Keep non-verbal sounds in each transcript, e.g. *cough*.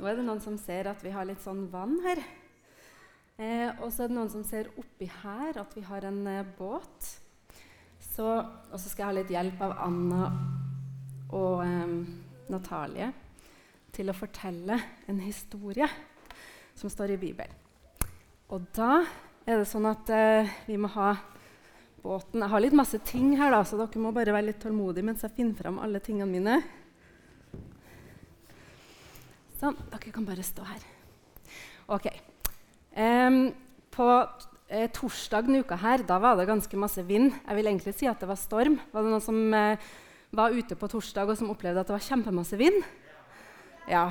Nå er det noen som ser at vi har litt sånn vann her. Eh, og så er det noen som ser oppi her at vi har en eh, båt. Så, og så skal jeg ha litt hjelp av Anna og eh, Natalie til å fortelle en historie som står i Bibelen. Og da er det sånn at eh, vi må ha båten Jeg har litt masse ting her, da, så dere må bare være litt tålmodige mens jeg finner fram alle tingene mine. Sånn. Dere kan bare stå her. Ok. Um, på eh, torsdag denne uka her, da var det ganske masse vind. Jeg vil egentlig si at det var storm. Var det noen som eh, var ute på torsdag og som opplevde at det var kjempemasse vind? Ja.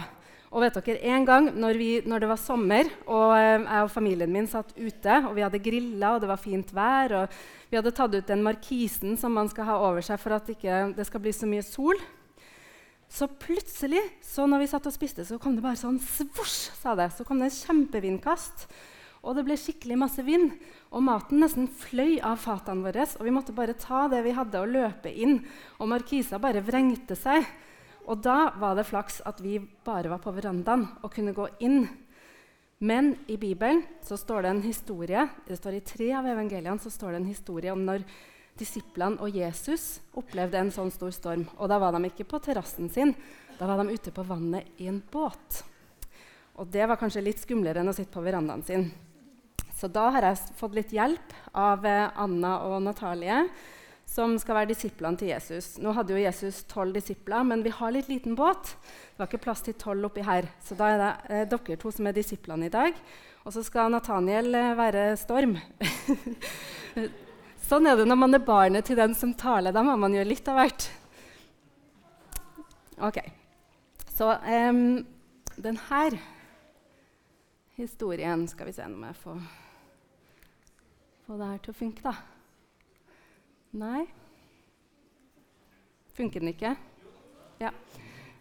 Og vet dere, En gang når, vi, når det var sommer og eh, jeg og familien min satt ute og vi hadde grilla og det var fint vær og Vi hadde tatt ut den markisen som man skal ha over seg for at ikke det skal bli så mye sol. Så plutselig, så når vi satt og spiste, så kom det bare sånn svosj, sa det. Så kom det en kjempevindkast. Og det ble skikkelig masse vind. Og maten nesten fløy av fatene våre. Og vi måtte bare ta det vi hadde, og løpe inn. Og markisa bare vrengte seg. Og da var det flaks at vi bare var på verandaen og kunne gå inn. Men i Bibelen så står det en historie, det står i tre av evangeliene så står det en historie om når disiplene og Jesus opplevde en sånn stor storm. Og da var de ikke på terrassen sin, da var de ute på vannet i en båt. Og det var kanskje litt skumlere enn å sitte på verandaen sin. Så da har jeg fått litt hjelp av eh, Anna og Natalie, som skal være disiplene til Jesus. Nå hadde jo Jesus tolv disipler, men vi har litt liten båt. Det var ikke plass til tolv oppi her, så da er det eh, dere to som er disiplene i dag. Og så skal Nathaniel eh, være storm. *laughs* Sånn er det når man er barnet til den som taler. Da må man gjøre litt av hvert. Ok. Så um, denne historien Skal vi se om jeg får får det her til å funke, da. Nei? Funker den ikke? Ja.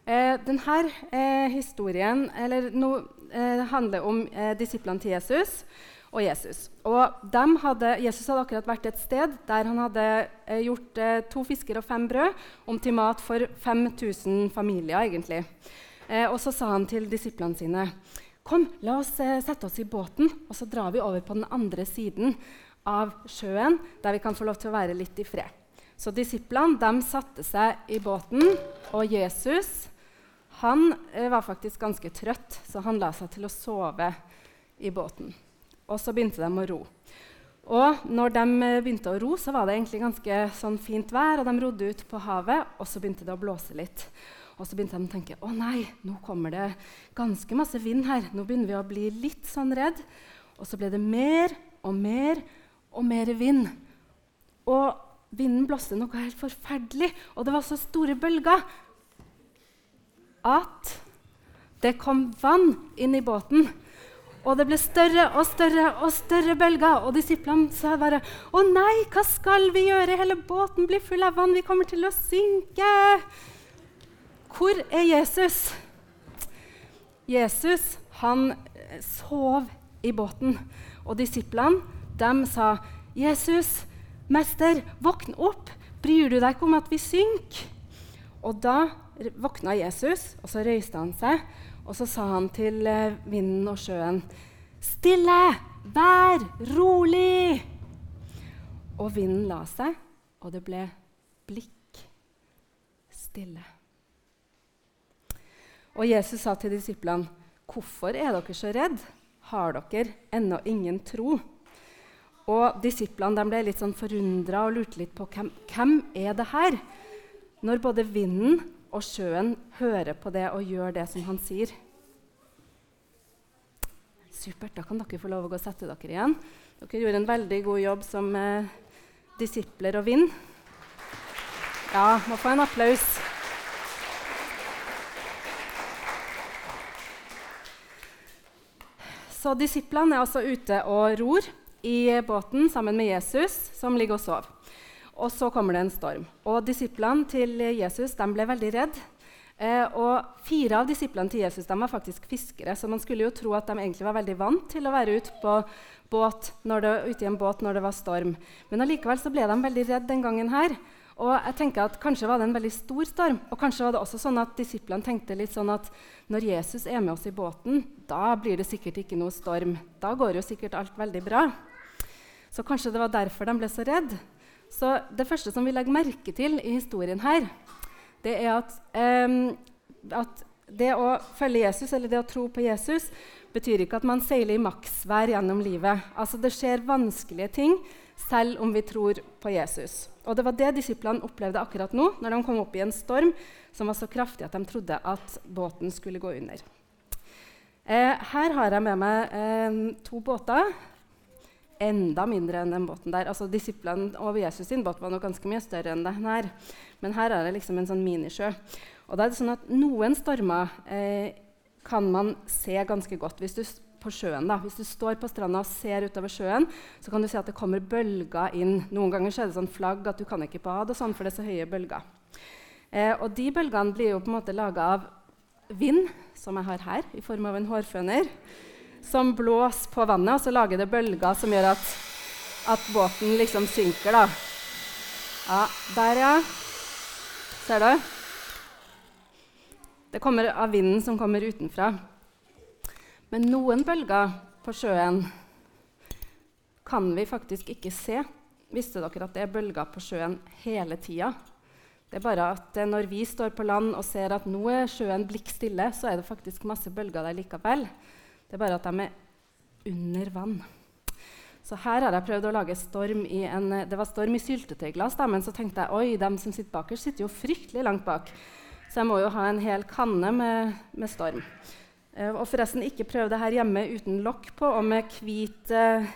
Eh, denne eh, historien eller no, eh, handler om eh, disiplene til Jesus og Jesus. Og hadde, Jesus hadde akkurat vært et sted der han hadde eh, gjort eh, to fisker og fem brød om til mat for 5000 familier. egentlig. Eh, og så sa han til disiplene sine Kom, la oss eh, sette oss i båten, og så drar vi over på den andre siden av sjøen, der vi kan få lov til å være litt i fred. Så disiplene de satte seg i båten, og Jesus han eh, var faktisk ganske trøtt, så han la seg til å sove i båten. Og så begynte de å ro. Og når de eh, begynte å ro, så var det egentlig ganske sånn fint vær, og de rodde ut på havet, og så begynte det å blåse litt. Og så begynte de å tenke å nei, nå kommer det ganske masse vind her. Nå begynner vi å bli litt sånn redd. Og så ble det mer og mer og mer vind. Og vinden blåste noe helt forferdelig, og det var så store bølger at det kom vann inn i båten. Og det ble større og større og større bølger. Og disiplene sa bare Å nei, hva skal vi gjøre? Hele båten blir full av vann. Vi kommer til å synke. Hvor er Jesus? Jesus han eh, sov i båten. Og disiplene de sa, 'Jesus, mester, våkn opp. Bryr du deg ikke om at vi synker?' Og da våkna Jesus, og så røyste han seg og så sa han til eh, vinden og sjøen, 'Stille! Vær rolig!' Og vinden la seg, og det ble blikk stille. Og Jesus sa til disiplene, 'Hvorfor er dere så redde? Har dere ennå ingen tro?' Og Disiplene ble litt sånn forundra og lurte litt på hvem, hvem er det her, når både vinden og sjøen hører på det og gjør det som han sier. Supert. Da kan dere få lov å gå og sette dere igjen. Dere gjorde en veldig god jobb som eh, disipler og vind. Ja, må få en applaus. Så disiplene er altså ute og ror i båten sammen med Jesus, som ligger og sover. Og så kommer det en storm. Og Disiplene til Jesus de ble veldig redde. Eh, og Fire av disiplene til Jesus de var faktisk fiskere, så man skulle jo tro at de egentlig var veldig vant til å være ute, ute i en båt når det var storm. Men allikevel så ble de veldig redde den gangen her. Og jeg tenker at Kanskje var det en veldig stor storm. Og kanskje var det også sånn at disiplene tenkte litt sånn at når Jesus er med oss i båten, da blir det sikkert ikke noe storm. Da går jo sikkert alt veldig bra. Så kanskje det var derfor de ble så redd. Så det første som vi legger merke til i historien her, det er at, um, at det å følge Jesus, eller det å tro på Jesus, betyr ikke at man seiler i maksvær gjennom livet. Altså Det skjer vanskelige ting selv om vi tror på Jesus. Og Det var det disiplene opplevde akkurat nå, når de kom opp i en storm som var så kraftig at de trodde at båten skulle gå under. Eh, her har jeg med meg eh, to båter. Enda mindre enn den båten der. Altså Disiplene og Jesus sin båt var nok ganske mye større enn den her. Men her er det liksom en sånn minisjø. Og da er det sånn at Noen stormer eh, kan man se ganske godt. Hvis du på sjøen. Da. Hvis du står på stranda og ser utover sjøen, så kan du se at det kommer bølger inn. Noen ganger er det sånn flagg at du kan ikke bade, og sånn, for det er så høye bølger. Eh, og de bølgene blir jo på en måte laga av vind, som jeg har her, i form av en hårføner, som blåser på vannet, og så lager det bølger som gjør at, at båten liksom synker. da. Ja, der, ja. Ser du? Det kommer av vinden som kommer utenfra. Men noen bølger på sjøen kan vi faktisk ikke se. Visste dere at det er bølger på sjøen hele tida? Det er bare at når vi står på land og ser at nå er sjøen blikkstille, så er det faktisk masse bølger der likevel. Det er bare at de er under vann. Så her har jeg prøvd å lage storm i en Det var storm i syltetøyglass, men så tenkte jeg oi, de som sitter bakerst, sitter jo fryktelig langt bak. Så jeg må jo ha en hel kanne med, med storm. Eh, og forresten ikke prøv det her hjemme uten lokk på og med hvit, uh,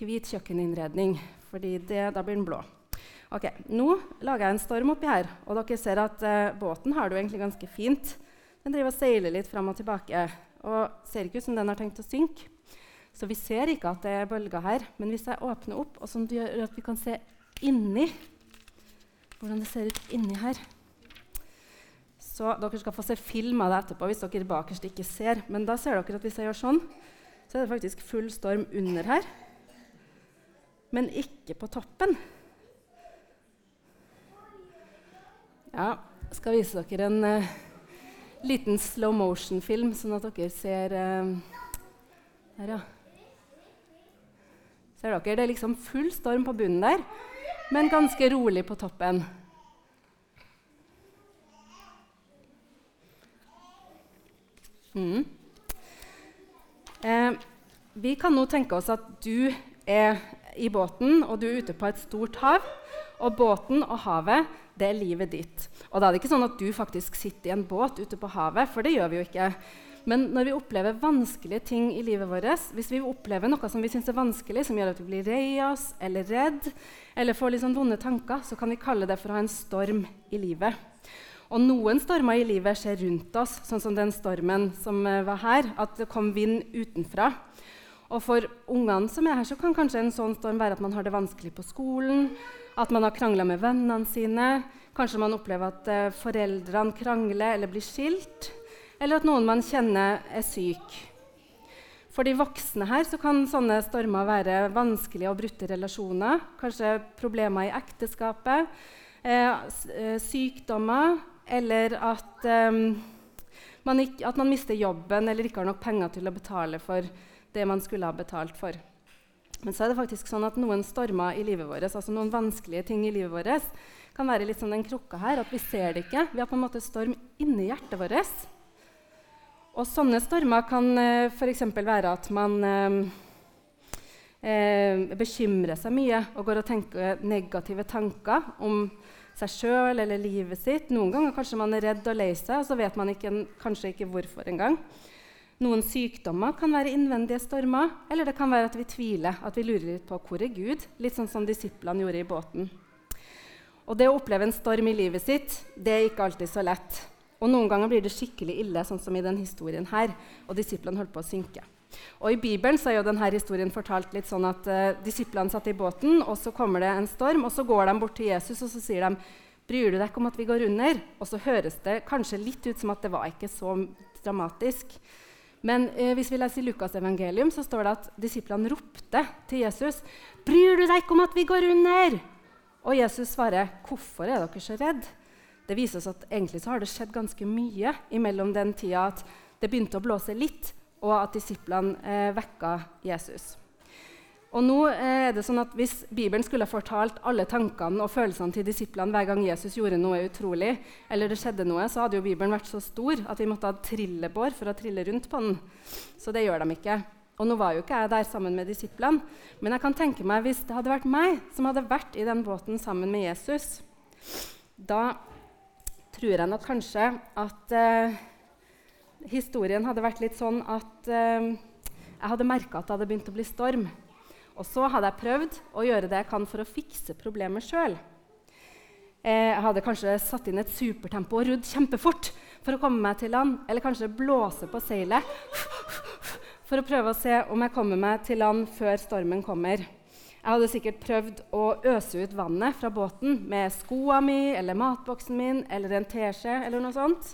hvit kjøkkeninnredning, fordi da blir den blå. Ok, Nå lager jeg en storm oppi her, og dere ser at uh, båten har det jo egentlig ganske fint. Den driver og seiler litt fram og tilbake og ser ikke ut som den har tenkt å synke. Så vi ser ikke at det er bølger her. Men hvis jeg åpner opp, og sånn gjør at vi kan se inni hvordan det ser ut inni her så dere skal få se film av det etterpå hvis dere bakerst ikke ser. Men da ser dere at hvis jeg gjør sånn, så er det faktisk full storm under her. Men ikke på toppen. Ja, skal vise dere en uh, liten slow motion-film, sånn at dere ser Der, ja. Ser dere? Det er liksom full storm på bunnen der, men ganske rolig på toppen. Mm. Eh, vi kan nå tenke oss at du er i båten, og du er ute på et stort hav. Og båten og havet, det er livet ditt. Og da er det ikke sånn at du faktisk sitter i en båt ute på havet, for det gjør vi jo ikke. Men når vi opplever vanskelige ting i livet vårt, hvis vi opplever noe som vi syns er vanskelig, som gjør at vi blir lei oss eller redd, eller får litt sånn vonde tanker, så kan vi kalle det for å ha en storm i livet. Og noen stormer i livet skjer rundt oss, sånn som den stormen som eh, var her. At det kom vind utenfra. Og for ungene som er her, så kan kanskje en sånn storm være at man har det vanskelig på skolen, at man har krangla med vennene sine, kanskje man opplever at uh, foreldrene krangler eller blir skilt, eller at noen man kjenner, er syk. For de voksne her så kan sånne stormer være vanskelige og brutte relasjoner, kanskje problemer i ekteskapet, eh, eh sykdommer eller at, eh, man ikke, at man mister jobben eller ikke har nok penger til å betale for det man skulle ha betalt for. Men så er det faktisk sånn at noen stormer i livet vårt, altså noen vanskelige ting i livet vårt, kan være litt sånn den krukka her, at vi ser det ikke. Vi har på en måte storm inni hjertet vårt. Og sånne stormer kan uh, eh, f.eks. være at man uh, bekymrer seg mye og går og tenker negative tanker om seg sjøl eller livet sitt. Noen ganger kanskje man er redd og lei seg, og så vet man ikke, kanskje ikke hvorfor engang. Noen sykdommer kan være innvendige stormer, eller det kan være at vi tviler, at vi lurer litt på hvor er Gud, litt sånn som disiplene gjorde i båten. Og det å oppleve en storm i livet sitt, det er ikke alltid så lett. Og noen ganger blir det skikkelig ille, sånn som i denne historien her, og disiplene holdt på å synke. Og I Bibelen så er jo denne historien fortalt litt sånn at uh, disiplene satt i båten, og så kommer det en storm, og så går de bort til Jesus og så sier de, 'Bryr du deg ikke om at vi går under?' Og så høres det kanskje litt ut som at det var ikke så dramatisk. Men eh, hvis vi leser i Lukas' evangelium, så står det at disiplene ropte til Jesus, 'Bryr du deg ikke om at vi går under?' Og Jesus svarer, 'Hvorfor er dere så redde?' Det viser oss at egentlig så har det skjedd ganske mye imellom den tida at det begynte å blåse litt, og at disiplene eh, vekka Jesus. Og nå eh, er det sånn at Hvis Bibelen skulle ha fortalt alle tankene og følelsene til disiplene hver gang Jesus gjorde noe utrolig, eller det skjedde noe, så hadde jo Bibelen vært så stor at vi måtte ha trillebår for å trille rundt på den. Så det gjør de ikke. Og nå var jo ikke jeg der sammen med disiplene, men jeg kan tenke meg hvis det hadde vært meg som hadde vært i den båten sammen med Jesus, da tror jeg nok kanskje at eh, historien hadde vært litt sånn at eh, jeg hadde merka at det hadde begynt å bli storm. Og så hadde jeg prøvd å gjøre det jeg kan for å fikse problemet sjøl. Eh, jeg hadde kanskje satt inn et supertempo og rudd kjempefort for å komme meg til land. Eller kanskje blåse på seilet for å prøve å se om jeg kommer meg til land før stormen kommer. Jeg hadde sikkert prøvd å øse ut vannet fra båten med skoa mi eller matboksen min eller en teskje eller noe sånt.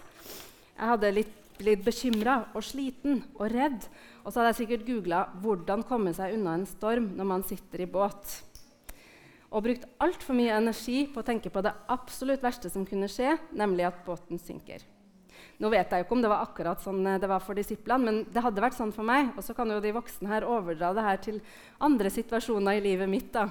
Jeg hadde litt, blitt bekymra og sliten og redd og så hadde jeg sikkert googla 'hvordan komme seg unna en storm når man sitter i båt'. Og brukt altfor mye energi på å tenke på det absolutt verste som kunne skje, nemlig at båten synker. Nå vet jeg jo ikke om det var akkurat sånn eh, det var for disiplene, men det hadde vært sånn for meg. Og så kan jo de voksne her overdra det her til andre situasjoner i livet mitt. da.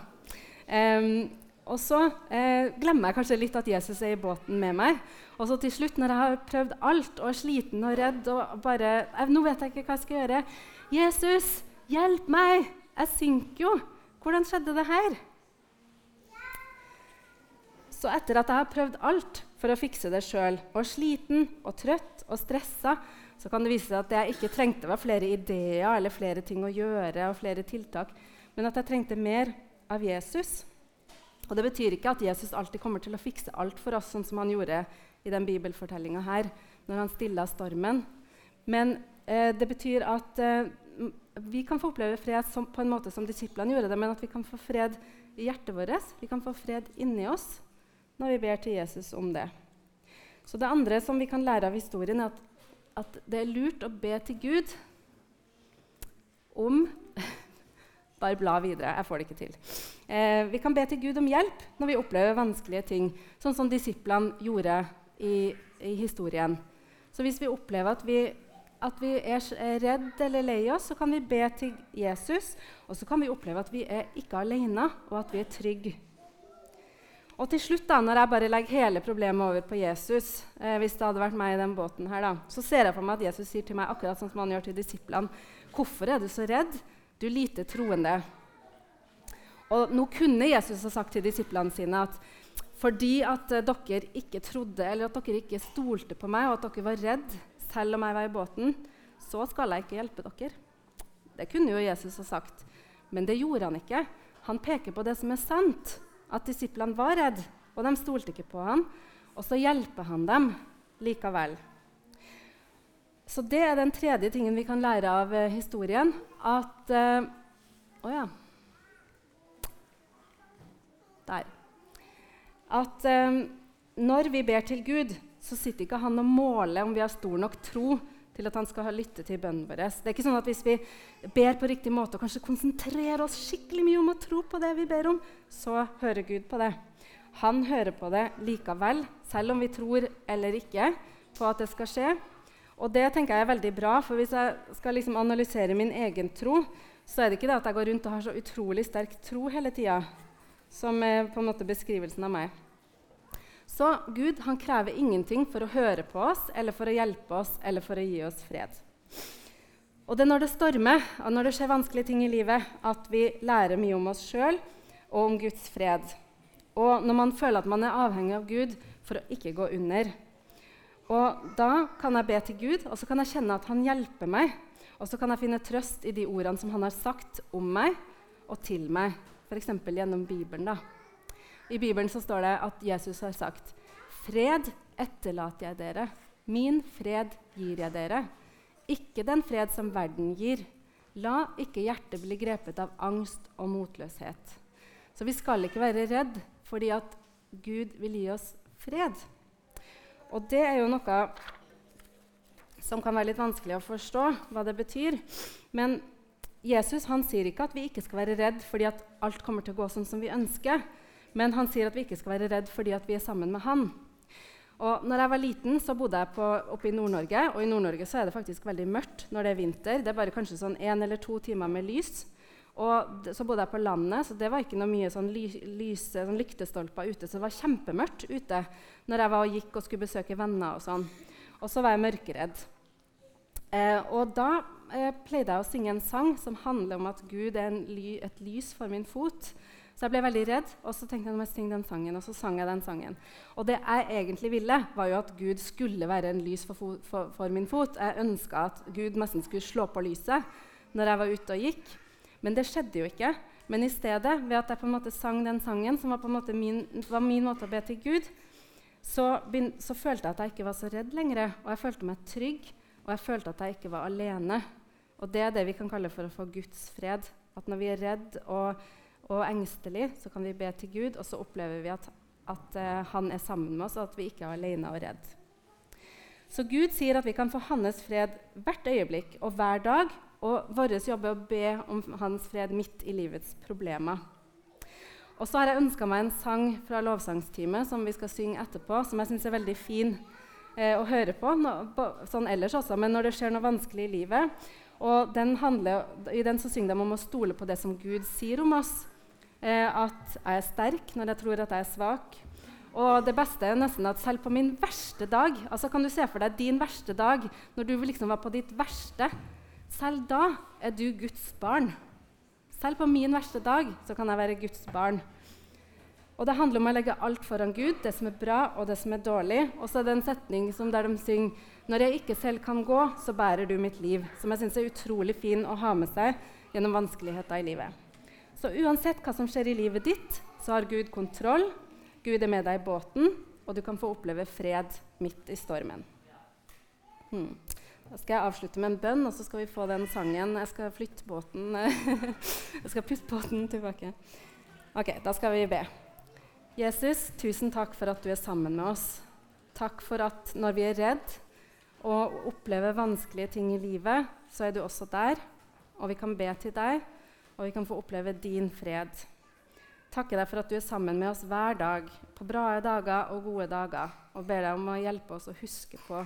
Um, og så eh, glemmer jeg kanskje litt at Jesus er i båten med meg. Og så til slutt, når jeg har prøvd alt og er sliten og redd og bare jeg, Nå vet jeg ikke hva jeg skal gjøre. Jesus, hjelp meg! Jeg synker jo. Hvordan skjedde det her? Så etter at jeg har prøvd alt for å fikse det sjøl, og sliten og trøtt og stressa, så kan det vise seg at det jeg ikke trengte var flere ideer eller flere ting å gjøre, og flere tiltak, men at jeg trengte mer av Jesus. Og Det betyr ikke at Jesus alltid kommer til å fikse alt for oss, sånn som han gjorde i den bibelfortellinga her, når han stilla stormen. Men eh, det betyr at eh, vi kan få oppleve fred som, på en måte som disiplene gjorde det, men at vi kan få fred i hjertet vårt. Vi kan få fred inni oss når vi ber til Jesus om det. Så Det andre som vi kan lære av historien, er at, at det er lurt å be til Gud om Bare bla videre. Jeg får det ikke til. Eh, vi kan be til Gud om hjelp når vi opplever vanskelige ting, sånn som disiplene gjorde i, i, historien. Så hvis vi opplever at vi, at vi er redd eller lei oss, så kan vi be til Jesus. Og så kan vi oppleve at vi er ikke alene, og at vi er trygge. Og til slutt, da, når jeg bare legger hele problemet over på Jesus, eh, hvis det hadde vært meg i den båten her, da, så ser jeg for meg at Jesus sier til meg akkurat sånn som han gjør til disiplene. Hvorfor er du så redd? Du lite troende. Og nå kunne Jesus ha sagt til disiplene sine at fordi at uh, dere ikke trodde eller at dere ikke stolte på meg, og at dere var redd selv om jeg var i båten, så skal jeg ikke hjelpe dere. Det kunne jo Jesus ha sagt, men det gjorde han ikke. Han peker på det som er sant, at disiplene var redde, og de stolte ikke på ham. Og så hjelper han dem likevel. Så det er den tredje tingen vi kan lære av eh, historien. At Å uh, ja. Der. At eh, når vi ber til Gud, så sitter ikke han og måler om vi har stor nok tro til at han skal ha lytte til bønnen vår. Det er ikke sånn at Hvis vi ber på riktig måte og kanskje konsentrerer oss skikkelig mye om å tro på det vi ber om, så hører Gud på det. Han hører på det likevel, selv om vi tror eller ikke på at det skal skje. Og det tenker jeg er veldig bra, for hvis jeg skal liksom analysere min egen tro, så er det ikke det at jeg går rundt og har så utrolig sterk tro hele tida, som er på en måte beskrivelsen av meg. Så Gud han krever ingenting for å høre på oss, eller for å hjelpe oss, eller for å gi oss fred. Og det er når det stormer, og når det skjer vanskelige ting i livet, at vi lærer mye om oss sjøl og om Guds fred. Og når man føler at man er avhengig av Gud for å ikke gå under, og da kan jeg be til Gud, og så kan jeg kjenne at han hjelper meg. Og så kan jeg finne trøst i de ordene som han har sagt om meg og til meg, f.eks. gjennom Bibelen. da. I Bibelen så står det at Jesus har sagt, 'Fred etterlater jeg dere. Min fred gir jeg dere.' Ikke den fred som verden gir. La ikke hjertet bli grepet av angst og motløshet. Så vi skal ikke være redd fordi at Gud vil gi oss fred. Og det er jo noe som kan være litt vanskelig å forstå hva det betyr. Men Jesus han sier ikke at vi ikke skal være redd fordi at alt kommer til å gå sånn som vi ønsker. Men han sier at vi ikke skal være redd fordi at vi er sammen med han. Og når jeg var liten, så bodde jeg på, oppe i Nord-Norge. Og i Nord-Norge så er det faktisk veldig mørkt når det er vinter. Det er bare kanskje sånn én eller to timer med lys. Og så bodde jeg på landet, så det var ikke noe mye sånn ly lyse sånn lyktestolper ute. Så det var kjempemørkt ute når jeg var og gikk og skulle besøke venner. Og sånn. Og så var jeg mørkeredd. Eh, og da eh, pleide jeg å synge en sang som handler om at Gud er ly et lys for min fot. Så jeg ble veldig redd, og så tenkte jeg nå synge den sangen. Og så sang jeg den sangen. Og det jeg egentlig ville, var jo at Gud skulle være en lys for, for, for min fot. Jeg ønska at Gud nesten skulle slå på lyset når jeg var ute og gikk. Men det skjedde jo ikke. Men i stedet, ved at jeg på en måte sang den sangen, som var, på en måte min, var min måte å be til Gud, så, så, følte jeg at jeg ikke var så redd lenger. Og jeg følte meg trygg, og jeg følte at jeg ikke var alene. Og det er det vi kan kalle for å få Guds fred. At når vi er redd og, og engstelig, så kan vi be til Gud, og så opplever vi at, at uh, Han er sammen med oss, og at vi ikke er alene og redd. Så Gud sier at vi kan få Hans fred hvert øyeblikk og hver dag, og vår jobb er å be om hans fred midt i livets problemer. Og så har jeg ønska meg en sang fra lovsangsteamet som vi skal synge etterpå, som jeg syns er veldig fin eh, å høre på, no, på, sånn ellers også, men når det skjer noe vanskelig i livet. Og den handler, I den så synger de om å stole på det som Gud sier om oss. Eh, at jeg er sterk når jeg tror at jeg er svak. Og det beste er nesten at selv på min verste dag altså Kan du se for deg din verste dag når du liksom var på ditt verste? Selv da er du Guds barn. Selv på min verste dag så kan jeg være Guds barn. Og Det handler om å legge alt foran Gud, det som er bra og det som er dårlig. Og så er det en setning der de synger Når jeg ikke selv kan gå, så bærer du mitt liv. Som jeg syns er utrolig fin å ha med seg gjennom vanskeligheter i livet. Så uansett hva som skjer i livet ditt, så har Gud kontroll. Gud er med deg i båten, og du kan få oppleve fred midt i stormen. Hmm. Da skal jeg avslutte med en bønn, og så skal vi få den sangen. Jeg skal flytte båten *laughs* Jeg skal putte båten tilbake. Ok, da skal vi be. Jesus, tusen takk for at du er sammen med oss. Takk for at når vi er redd og opplever vanskelige ting i livet, så er du også der. Og vi kan be til deg, og vi kan få oppleve din fred. Takke deg for at du er sammen med oss hver dag, på bra dager og gode dager, og ber deg om å hjelpe oss å huske på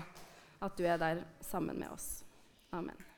at du er der sammen med oss. Amen.